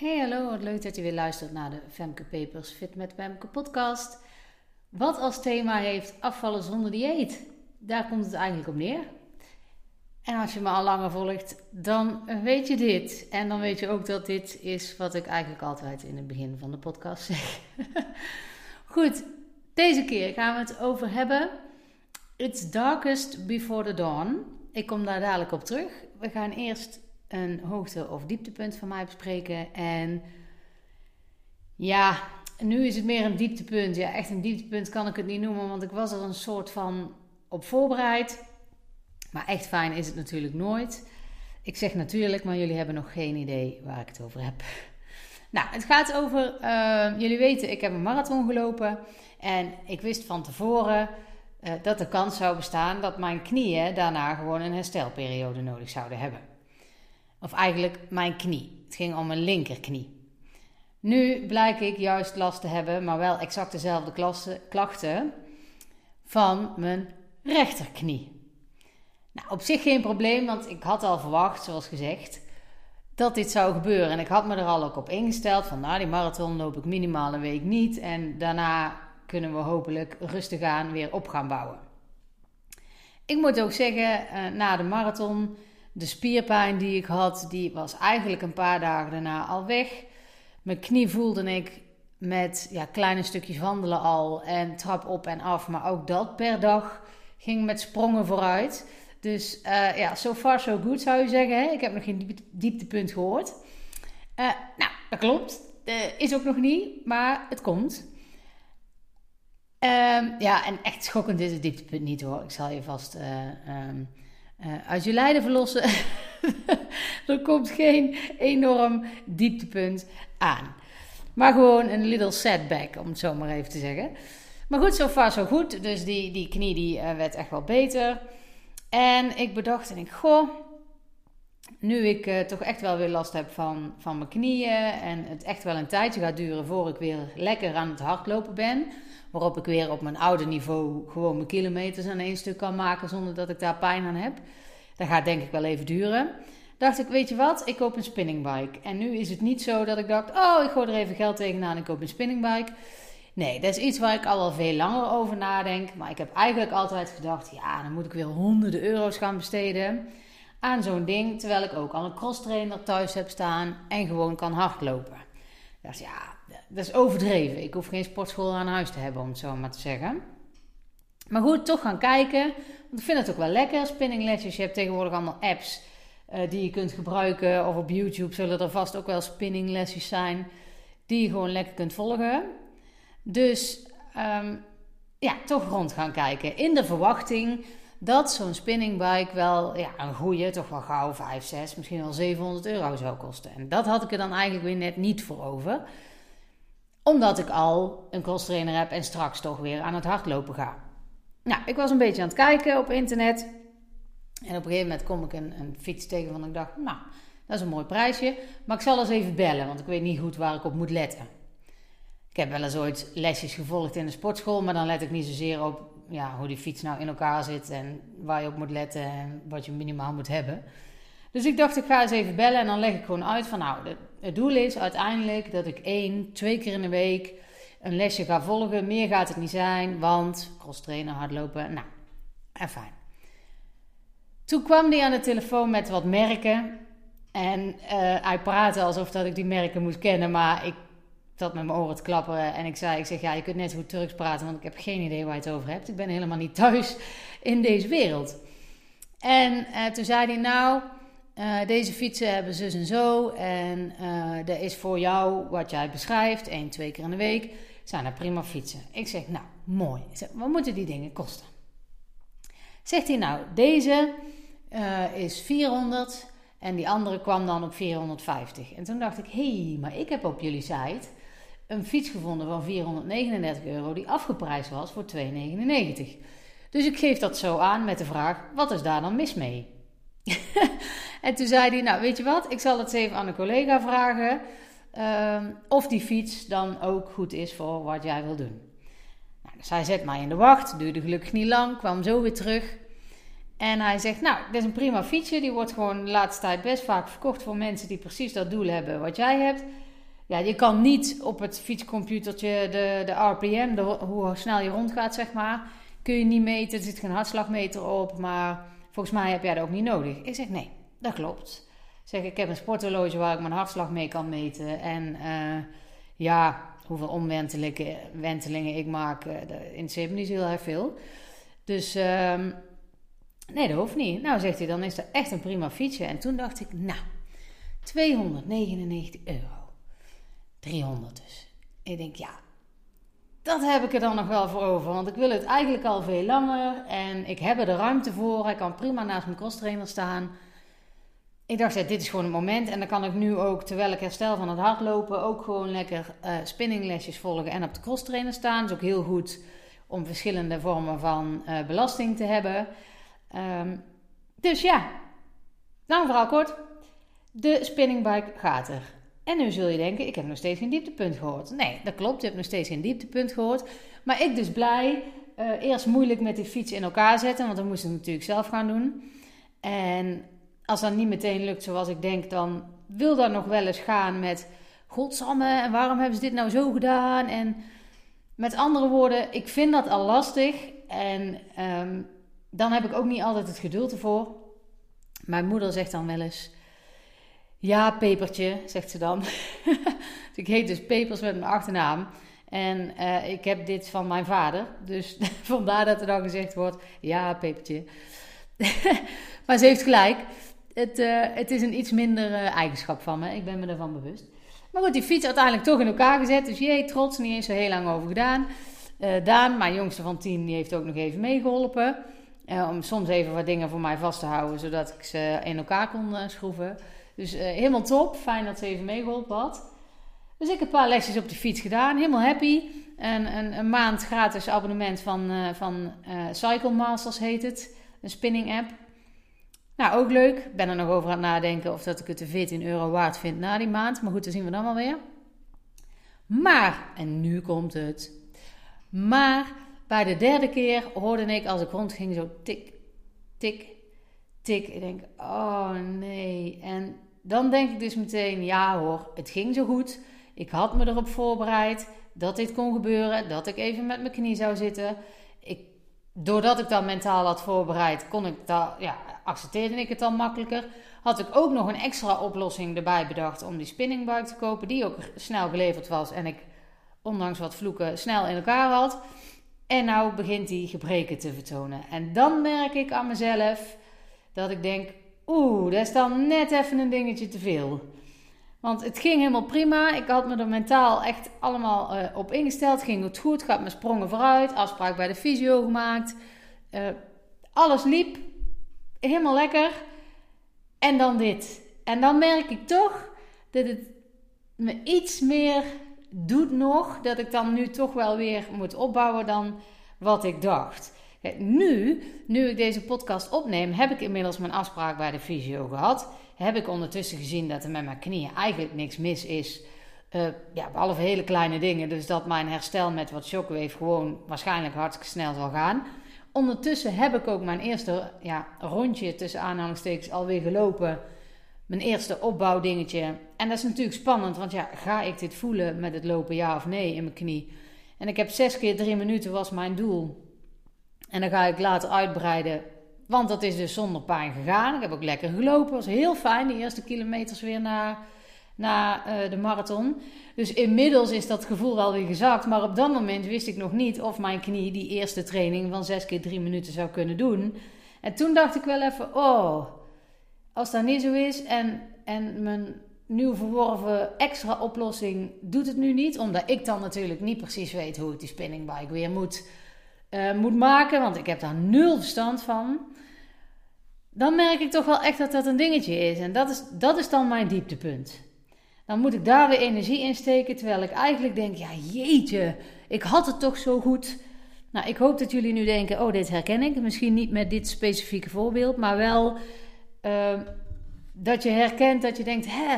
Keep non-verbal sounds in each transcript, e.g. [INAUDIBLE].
Hey hallo, wat leuk dat je weer luistert naar de Femke Papers Fit met Femke podcast. Wat als thema heeft afvallen zonder dieet? Daar komt het eigenlijk op neer. En als je me al langer volgt, dan weet je dit. En dan weet je ook dat dit is wat ik eigenlijk altijd in het begin van de podcast zeg. [LAUGHS] Goed, deze keer gaan we het over hebben. It's darkest before the dawn. Ik kom daar dadelijk op terug. We gaan eerst een hoogte- of dieptepunt van mij bespreken. En ja, nu is het meer een dieptepunt. Ja, echt een dieptepunt kan ik het niet noemen, want ik was er een soort van op voorbereid. Maar echt fijn is het natuurlijk nooit. Ik zeg natuurlijk, maar jullie hebben nog geen idee waar ik het over heb. [LAUGHS] Nou, het gaat over, uh, jullie weten, ik heb een marathon gelopen. En ik wist van tevoren uh, dat de kans zou bestaan dat mijn knieën daarna gewoon een herstelperiode nodig zouden hebben. Of eigenlijk mijn knie. Het ging om mijn linkerknie. Nu blijk ik juist last te hebben, maar wel exact dezelfde klachten van mijn rechterknie. Nou, op zich geen probleem, want ik had al verwacht, zoals gezegd, dat dit zou gebeuren. En ik had me er al ook op ingesteld van, nou, die marathon loop ik minimaal een week niet. En daarna kunnen we hopelijk rustig aan weer op gaan bouwen. Ik moet ook zeggen, eh, na de marathon de spierpijn die ik had, die was eigenlijk een paar dagen daarna al weg. Mijn knie voelde ik met ja, kleine stukjes wandelen al en trap op en af. Maar ook dat per dag ging met sprongen vooruit. Dus uh, ja, so far so good zou je zeggen. Hè? Ik heb nog geen dieptepunt gehoord. Uh, nou, dat klopt. Uh, is ook nog niet, maar het komt. Um, ja, en echt schokkend is het dieptepunt niet hoor. Ik zal je vast um, uh, uit je lijden verlossen. [LAUGHS] er komt geen enorm dieptepunt aan. Maar gewoon een little setback, om het zo maar even te zeggen. Maar goed, zo far zo goed. Dus die, die knie die, uh, werd echt wel beter. En ik bedacht en ik, goh, nu ik uh, toch echt wel weer last heb van, van mijn knieën en het echt wel een tijdje gaat duren voor ik weer lekker aan het hardlopen ben, waarop ik weer op mijn oude niveau gewoon mijn kilometers aan één stuk kan maken zonder dat ik daar pijn aan heb. Dat gaat denk ik wel even duren. Dacht ik, weet je wat, ik koop een spinningbike. En nu is het niet zo dat ik dacht, oh, ik gooi er even geld tegenaan en ik koop een spinningbike. Nee, dat is iets waar ik al wel veel langer over nadenk. Maar ik heb eigenlijk altijd gedacht, ja, dan moet ik weer honderden euro's gaan besteden aan zo'n ding. Terwijl ik ook al een crosstrainer thuis heb staan en gewoon kan hardlopen. Dus ja, dat is overdreven. Ik hoef geen sportschool aan huis te hebben, om het zo maar te zeggen. Maar goed, toch gaan kijken. Want ik vind het ook wel lekker, spinninglesjes. Je hebt tegenwoordig allemaal apps uh, die je kunt gebruiken. Of op YouTube zullen er vast ook wel spinninglesjes zijn. Die je gewoon lekker kunt volgen. Dus um, ja, toch rond gaan kijken. In de verwachting dat zo'n spinningbike wel ja, een goede, toch wel gauw 5, 6, misschien wel 700 euro zou kosten. En dat had ik er dan eigenlijk weer net niet voor over. Omdat ik al een crosstrainer heb en straks toch weer aan het hardlopen ga. Nou, ik was een beetje aan het kijken op internet. En op een gegeven moment kom ik een, een fiets tegen van ik dacht, nou, dat is een mooi prijsje. Maar ik zal eens even bellen, want ik weet niet goed waar ik op moet letten. Ik heb wel eens ooit lesjes gevolgd in de sportschool, maar dan let ik niet zozeer op ja, hoe die fiets nou in elkaar zit en waar je op moet letten en wat je minimaal moet hebben. Dus ik dacht, ik ga eens even bellen en dan leg ik gewoon uit van nou, het doel is uiteindelijk dat ik één, twee keer in de week een lesje ga volgen. Meer gaat het niet zijn, want cross trainen, hardlopen, nou, en fijn. Toen kwam hij aan de telefoon met wat merken. En uh, hij praatte alsof dat ik die merken moest kennen, maar ik zat met mijn oren te klapperen. En ik zei, ik zeg, ja, je kunt net goed Turks praten, want ik heb geen idee waar je het over hebt. Ik ben helemaal niet [LAUGHS] thuis in deze wereld. En uh, toen zei hij, nou, uh, deze fietsen hebben zus en zo. En uh, dat is voor jou wat jij beschrijft, één, twee keer in de week. Zijn er prima fietsen. Ik zeg, nou, mooi. Zeg, wat moeten die dingen kosten? Zegt hij, nou, deze is 400 en die andere kwam dan op 450. En toen dacht ik, hé, hey, maar ik heb op jullie site een fiets gevonden van 439 euro die afgeprijsd was voor 2,99. Dus ik geef dat zo aan met de vraag: wat is daar dan mis mee? [LAUGHS] en toen zei hij: Nou, weet je wat, ik zal het even aan een collega vragen. Uh, of die fiets dan ook goed is voor wat jij wil doen. Nou, dus hij zet mij in de wacht, duurde gelukkig niet lang, kwam zo weer terug. En hij zegt: Nou, dit is een prima fietsje. Die wordt gewoon de laatste tijd best vaak verkocht voor mensen die precies dat doel hebben wat jij hebt. ja, je kan niet op het fietscomputertje de, de RPM, hoe snel je rondgaat, zeg maar, kun je niet meten. Er zit geen hartslagmeter op, maar volgens mij heb jij dat ook niet nodig. Ik zeg, nee, dat klopt. Ik zeg, ik heb een sporthorloge waar ik mijn hartslag mee kan meten. En uh, ja, hoeveel omwentelingen ik maak, uh, in het niet heel erg veel. Dus um, nee, dat hoeft niet. Nou, zegt hij, dan is dat echt een prima fietsje. En toen dacht ik, nou, 299 euro. 300 dus. Ik denk, ja, dat heb ik er dan nog wel voor over. Want ik wil het eigenlijk al veel langer. En ik heb er de ruimte voor. Hij kan prima naast mijn crosstrainer staan. Ik dacht, dit is gewoon het moment. En dan kan ik nu ook, terwijl ik herstel van het hardlopen, ook gewoon lekker uh, spinninglesjes volgen en op de crosstrainer staan. Dat is ook heel goed om verschillende vormen van uh, belasting te hebben. Um, dus ja, lang verhaal kort. De spinningbike gaat er. En nu zul je denken, ik heb nog steeds geen dieptepunt gehoord. Nee, dat klopt, je hebt nog steeds geen dieptepunt gehoord. Maar ik dus blij. Uh, eerst moeilijk met die fiets in elkaar zetten, want dan moest ik natuurlijk zelf gaan doen. En als dat niet meteen lukt zoals ik denk, dan wil dat nog wel eens gaan met... Godsamme, en waarom hebben ze dit nou zo gedaan? En met andere woorden, ik vind dat al lastig. En um, dan heb ik ook niet altijd het geduld ervoor. Mijn moeder zegt dan wel eens... Ja, Pepertje, zegt ze dan. [LAUGHS] ik heet dus Pepers met mijn achternaam. En uh, ik heb dit van mijn vader. Dus [LAUGHS] vandaar dat er dan gezegd wordt: Ja, Pepertje. [LAUGHS] maar ze heeft gelijk. Het, uh, het is een iets minder uh, eigenschap van me. Ik ben me ervan bewust. Maar goed, die fiets uiteindelijk toch in elkaar gezet. Dus jee, trots, niet eens zo heel lang over gedaan. Daan, mijn jongste van tien, die heeft ook nog even meegeholpen. om soms even wat dingen voor mij vast te houden, zodat ik ze in elkaar kon schroeven. Dus helemaal top. Fijn dat ze even meegeholpen had. Dus ik heb een paar lesjes op de fiets gedaan. Helemaal happy. En een, een maand gratis abonnement van, van Cycle Masters heet het. Een spinning app. Nou, ook leuk. Ik ben er nog over aan het nadenken of dat ik het de 14 euro waard vind na die maand. Maar goed, dat zien we dan wel weer. Maar, en nu komt het. Maar bij de derde keer hoorde ik als ik rondging zo tik, tik, tik. Ik denk, oh nee. En dan denk ik dus meteen, ja hoor, het ging zo goed. Ik had me erop voorbereid dat dit kon gebeuren, dat ik even met mijn knie zou zitten. Ik, doordat ik dat mentaal had voorbereid, kon ik dat, ja, accepteerde ik het dan makkelijker. Had ik ook nog een extra oplossing erbij bedacht om die spinningbike te kopen, die ook snel geleverd was en ik, ondanks wat vloeken, snel in elkaar had. En nou begint die gebreken te vertonen. En dan merk ik aan mezelf dat ik denk, oeh, dat is dan net even een dingetje te veel. Want het ging helemaal prima. Ik had me er mentaal echt allemaal uh, op ingesteld. Ging het goed, gaat mijn sprongen vooruit. Afspraak bij de fysio gemaakt. Uh, alles liep helemaal lekker. En dan dit. En dan merk ik toch dat het me iets meer doet nog. Dat ik dan nu toch wel weer moet opbouwen dan wat ik dacht. Nu, nu ik deze podcast opneem, heb ik inmiddels mijn afspraak bij de fysio gehad. Heb ik ondertussen gezien dat er met mijn knieën eigenlijk niks mis is. Uh, ja, behalve hele kleine dingen. Dus dat mijn herstel met wat shockwave gewoon waarschijnlijk hartstikke snel zal gaan. Ondertussen heb ik ook mijn eerste ja, rondje tussen aanhalingstekens alweer gelopen. Mijn eerste opbouwdingetje. En dat is natuurlijk spannend, want ja, ga ik dit voelen met het lopen, ja of nee, in mijn knie? En ik heb zes keer drie minuten was mijn doel. En dan ga ik later uitbreiden. Want dat is dus zonder pijn gegaan. Ik heb ook lekker gelopen. was heel fijn, de eerste kilometers weer na, na uh, de marathon. Dus inmiddels is dat gevoel wel weer gezakt. Maar op dat moment wist ik nog niet of mijn knie die eerste training van 6 keer 3 minuten zou kunnen doen. En toen dacht ik wel even, oh, als dat niet zo is en, en mijn nieuw verworven extra oplossing doet het nu niet. Omdat ik dan natuurlijk niet precies weet hoe ik die spinningbike weer moet uh, moet maken, want ik heb daar nul verstand van, dan merk ik toch wel echt dat dat een dingetje is. En dat is, dat is dan mijn dieptepunt. Dan moet ik daar weer energie in steken, terwijl ik eigenlijk denk, ja jeetje, ik had het toch zo goed. Nou, ik hoop dat jullie nu denken, oh dit herken ik. Misschien niet met dit specifieke voorbeeld, maar wel uh, dat je herkent dat je denkt, hè,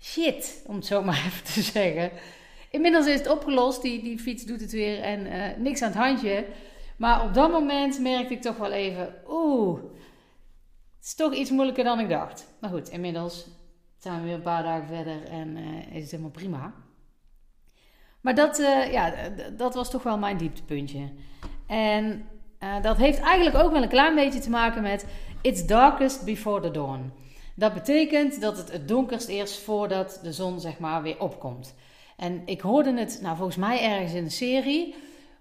shit, om het zo [LAUGHS] maar even te zeggen. Inmiddels is het opgelost. Die, die fiets doet het weer en uh, niks aan het handje. Maar op dat moment merkte ik toch wel even... Oeh, het is toch iets moeilijker dan ik dacht. Maar goed, inmiddels zijn we weer een paar dagen verder en uh, is het helemaal prima. Maar dat, uh, ja, dat was toch wel mijn dieptepuntje. En uh, dat heeft eigenlijk ook wel een klein beetje te maken met It's darkest before the dawn. Dat betekent dat het het donkerst eerst voordat de zon zeg maar weer opkomt. En ik hoorde het, nou volgens mij ergens in de serie,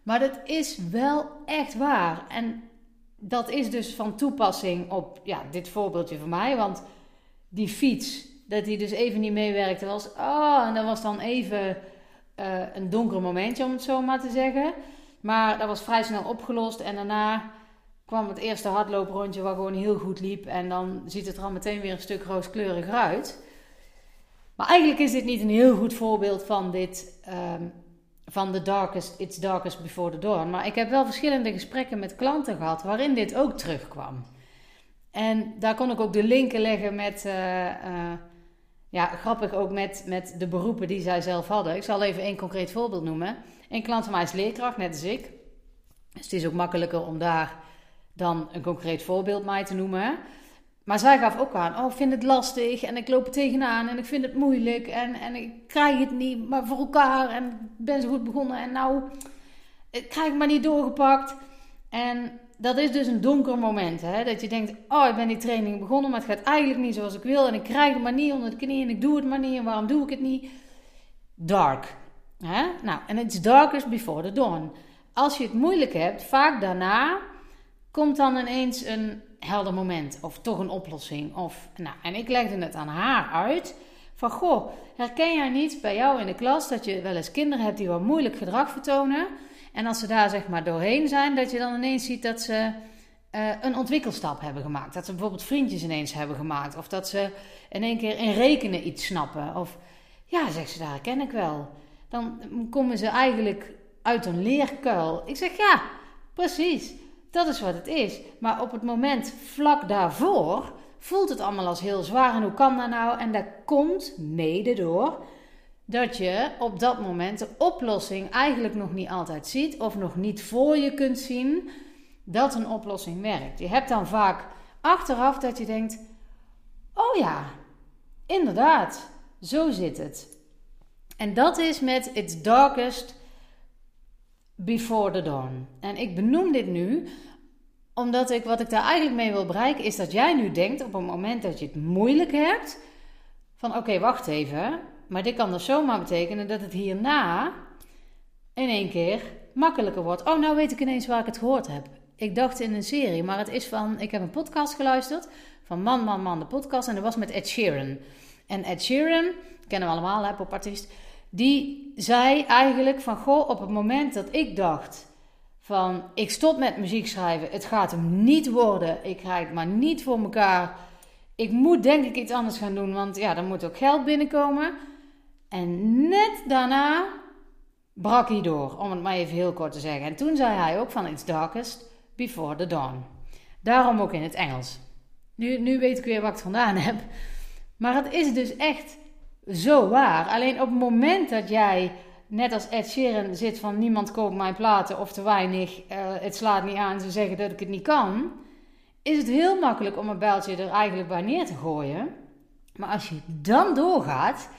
maar dat is wel echt waar. En dat is dus van toepassing op ja, dit voorbeeldje van mij, want die fiets, dat die dus even niet meewerkte, was, oh, en dat was dan even uh, een donker momentje om het zo maar te zeggen. Maar dat was vrij snel opgelost en daarna kwam het eerste hardlooprondje wat gewoon heel goed liep. En dan ziet het er al meteen weer een stuk rooskleuriger uit. Maar eigenlijk is dit niet een heel goed voorbeeld van dit, um, van the darkest, it's darkest before the dawn. Maar ik heb wel verschillende gesprekken met klanten gehad waarin dit ook terugkwam. En daar kon ik ook de linken leggen met, uh, uh, ja, grappig ook met, met de beroepen die zij zelf hadden. Ik zal even één concreet voorbeeld noemen. Een klant van mij is leerkracht, net als ik. Dus het is ook makkelijker om daar dan een concreet voorbeeld mij te noemen. Maar zij gaf ook aan, oh, ik vind het lastig en ik loop er tegenaan en ik vind het moeilijk en, en ik krijg het niet maar voor elkaar en ben zo goed begonnen en nou, ik krijg het maar niet doorgepakt. En dat is dus een donker moment, hè? dat je denkt, oh, ik ben die training begonnen, maar het gaat eigenlijk niet zoals ik wil en ik krijg het maar niet onder de knie en ik doe het maar niet en waarom doe ik het niet? Dark. Hè? Nou, en it's darkest before the dawn. Als je het moeilijk hebt, vaak daarna komt dan ineens een helder moment of toch een oplossing. Of, nou, en ik legde het aan haar uit van goh, herken jij niet bij jou in de klas dat je wel eens kinderen hebt die wat moeilijk gedrag vertonen? En als ze daar zeg maar doorheen zijn, dat je dan ineens ziet dat ze uh, een ontwikkelstap hebben gemaakt. Dat ze bijvoorbeeld vriendjes ineens hebben gemaakt. Of dat ze in één keer in rekenen iets snappen. Of ja, zegt ze, daar ken ik wel. Dan komen ze eigenlijk uit een leerkuil. Ik zeg ja, precies. Dat is wat het is. Maar op het moment vlak daarvoor voelt het allemaal als heel zwaar. En hoe kan dat nou? En dat komt mede door dat je op dat moment de oplossing eigenlijk nog niet altijd ziet. Of nog niet voor je kunt zien dat een oplossing werkt. Je hebt dan vaak achteraf dat je denkt: oh ja, inderdaad, zo zit het. En dat is met It's Darkest Before the Dawn. En ik benoem dit nu omdat ik, wat ik daar eigenlijk mee wil bereiken, is dat jij nu denkt op het moment dat je het moeilijk hebt, van oké, wacht even, maar dit kan dus zomaar betekenen dat het hierna in één keer makkelijker wordt. Oh, nou weet ik ineens waar ik het gehoord heb. Ik dacht in een serie, maar het is van, ik heb een podcast geluisterd van Man, Man, Man, de podcast, en dat was met Ed Sheeran. En Ed Sheeran, kennen we allemaal, hè, popartiest, die zei eigenlijk van, goh, op het moment dat ik dacht van ik stop met muziek schrijven, het gaat hem niet worden, ik krijg het maar niet voor elkaar. Ik moet denk ik iets anders gaan doen, want ja, er moet ook geld binnenkomen. En net daarna brak hij door, om het maar even heel kort te zeggen. En toen zei hij ook van It's darkest before the dawn. Daarom ook in het Engels. Nu, nu weet ik weer wat ik vandaan heb. Maar het is dus echt zo waar. Alleen op het moment dat jij net als Ed Sheeran zit van niemand koopt mijn platen of te weinig, uh, het slaat niet aan, ze zeggen dat ik het niet kan, is het heel makkelijk om een bijltje er eigenlijk bij neer te gooien. Maar als je dan doorgaat,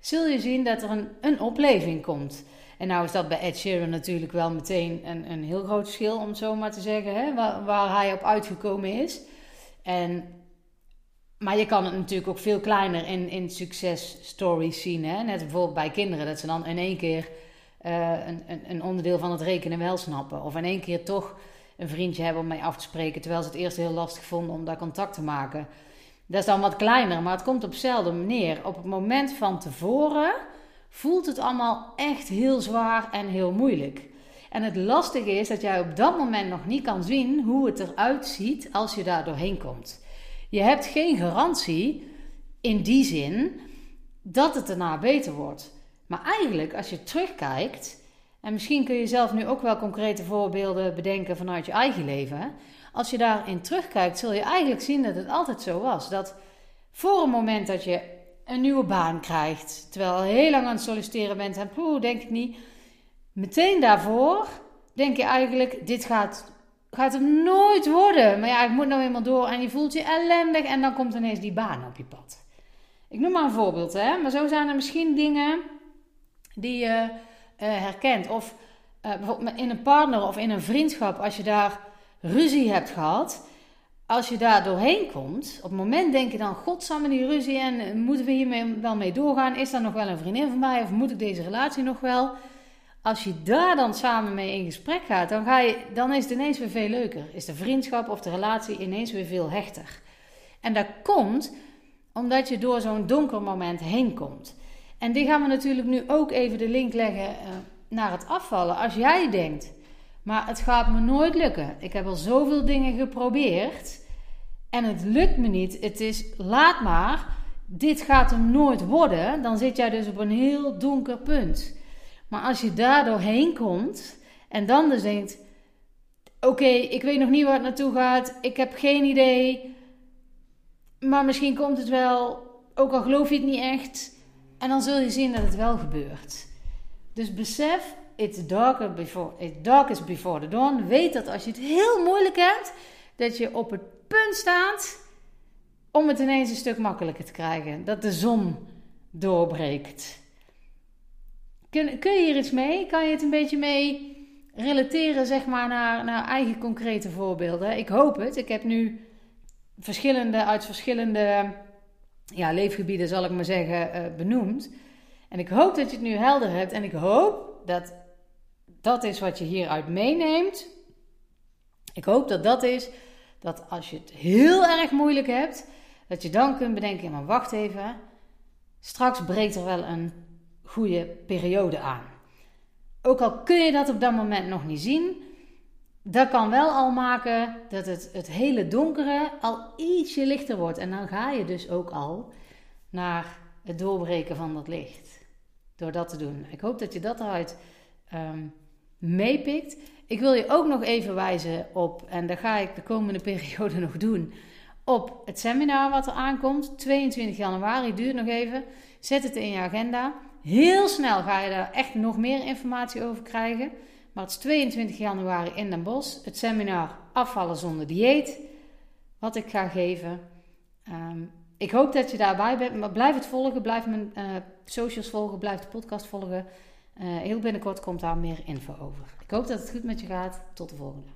zul je zien dat er een, een opleving komt. En nou is dat bij Ed Sheeran natuurlijk wel meteen een, een heel groot verschil, om zo maar te zeggen, hè, waar, hij op uitgekomen is. En maar je kan het natuurlijk ook veel kleiner in, in successtories zien. Hè? Net bijvoorbeeld bij kinderen, dat ze dan in één keer uh, een, een, een, onderdeel van het rekenen wel snappen. Of in één keer toch een vriendje hebben om mee af te spreken, terwijl ze het eerst heel lastig vonden om daar contact te maken. Dat is dan wat kleiner, maar het komt op dezelfde manier. Op het moment van tevoren voelt het allemaal echt heel zwaar en heel moeilijk. En het lastige is dat jij op dat moment nog niet kan zien hoe het eruit ziet als je daar doorheen komt. Je hebt geen garantie in die zin dat het daarna beter wordt. Maar eigenlijk, als je terugkijkt, en misschien kun je zelf nu ook wel concrete voorbeelden bedenken vanuit je eigen leven. Als je daarin terugkijkt, zul je eigenlijk zien dat het altijd zo was. Dat voor een moment dat je een nieuwe baan krijgt, terwijl je heel lang aan het solliciteren bent en poeh, denk ik niet. Meteen daarvoor denk je eigenlijk, dit gaat gaat het nooit worden. Maar ja, ik moet nou eenmaal door en je voelt je ellendig en dan komt ineens die baan op je pad. Ik noem maar een voorbeeld, hè? maar zo zijn er misschien dingen die je uh, herkent. Of uh, bijvoorbeeld in een partner of in een vriendschap, als je daar ruzie hebt gehad, als je daar doorheen komt, op het moment denk je dan: Godsamme die ruzie en moeten we hiermee wel mee doorgaan? Is dat nog wel een vriendin van mij of moet ik deze relatie nog wel? Als je daar dan samen mee in gesprek gaat, dan, ga je, dan is het ineens weer veel leuker. Is de vriendschap of de relatie ineens weer veel hechter. En dat komt omdat je door zo'n donker moment heen komt. En die gaan we natuurlijk nu ook even de link leggen uh, naar het afvallen. Als jij denkt, maar het gaat me nooit lukken. Ik heb al zoveel dingen geprobeerd en het lukt me niet. Het is, laat maar, dit gaat hem nooit worden. Dan zit jij dus op een heel donker punt. Maar als je daar doorheen komt en dan dus denkt: Oké, ik weet nog niet waar het naartoe gaat, ik heb geen idee, maar misschien komt het wel, ook al geloof je het niet echt, en dan zul je zien dat het wel gebeurt. Dus besef, it's darker before, it's darkest before the dawn. Weet dat als je het heel moeilijk hebt, dat je op het punt staat om het ineens een stuk makkelijker te krijgen. Dat de zon doorbreekt. Kun, kun je hier iets mee? Kan je het een beetje mee relateren, zeg maar, naar, naar eigen concrete voorbeelden? Ik hoop het. Ik heb nu verschillende, uit verschillende ja, leefgebieden, zal ik maar zeggen, uh, benoemd. En ik hoop dat je het nu helder hebt. En ik hoop dat dat is wat je hieruit meeneemt. Ik hoop dat dat is dat als je het heel erg moeilijk hebt, dat je dan kunt bedenken: maar wacht even, straks breekt er wel een goede periode aan. Ook al kun je dat op dat moment nog niet zien, dat kan wel al maken dat het, het hele donkere al ietsje lichter wordt. En dan ga je dus ook al naar het doorbreken van dat licht. Door dat te doen. Ik hoop dat je dat eruit um, meepikt. Ik wil je ook nog even wijzen op, en dat ga ik de komende [LAUGHS] periode nog doen, op het seminar wat er aankomt. 22 januari, duurt nog even. Zet het in je agenda. Heel snel ga je daar echt nog meer informatie over krijgen. Maar het is 22 januari in Den Bosch. Het seminar Afvallen zonder dieet. Wat ik ga geven. Ehm, ik hoop dat je daarbij bent. Maar blijf het volgen. Blijf mijn uh, socials volgen. Blijf de podcast volgen. Uh, heel binnenkort komt daar meer info over. Ik hoop dat het goed met je gaat. Tot de volgende.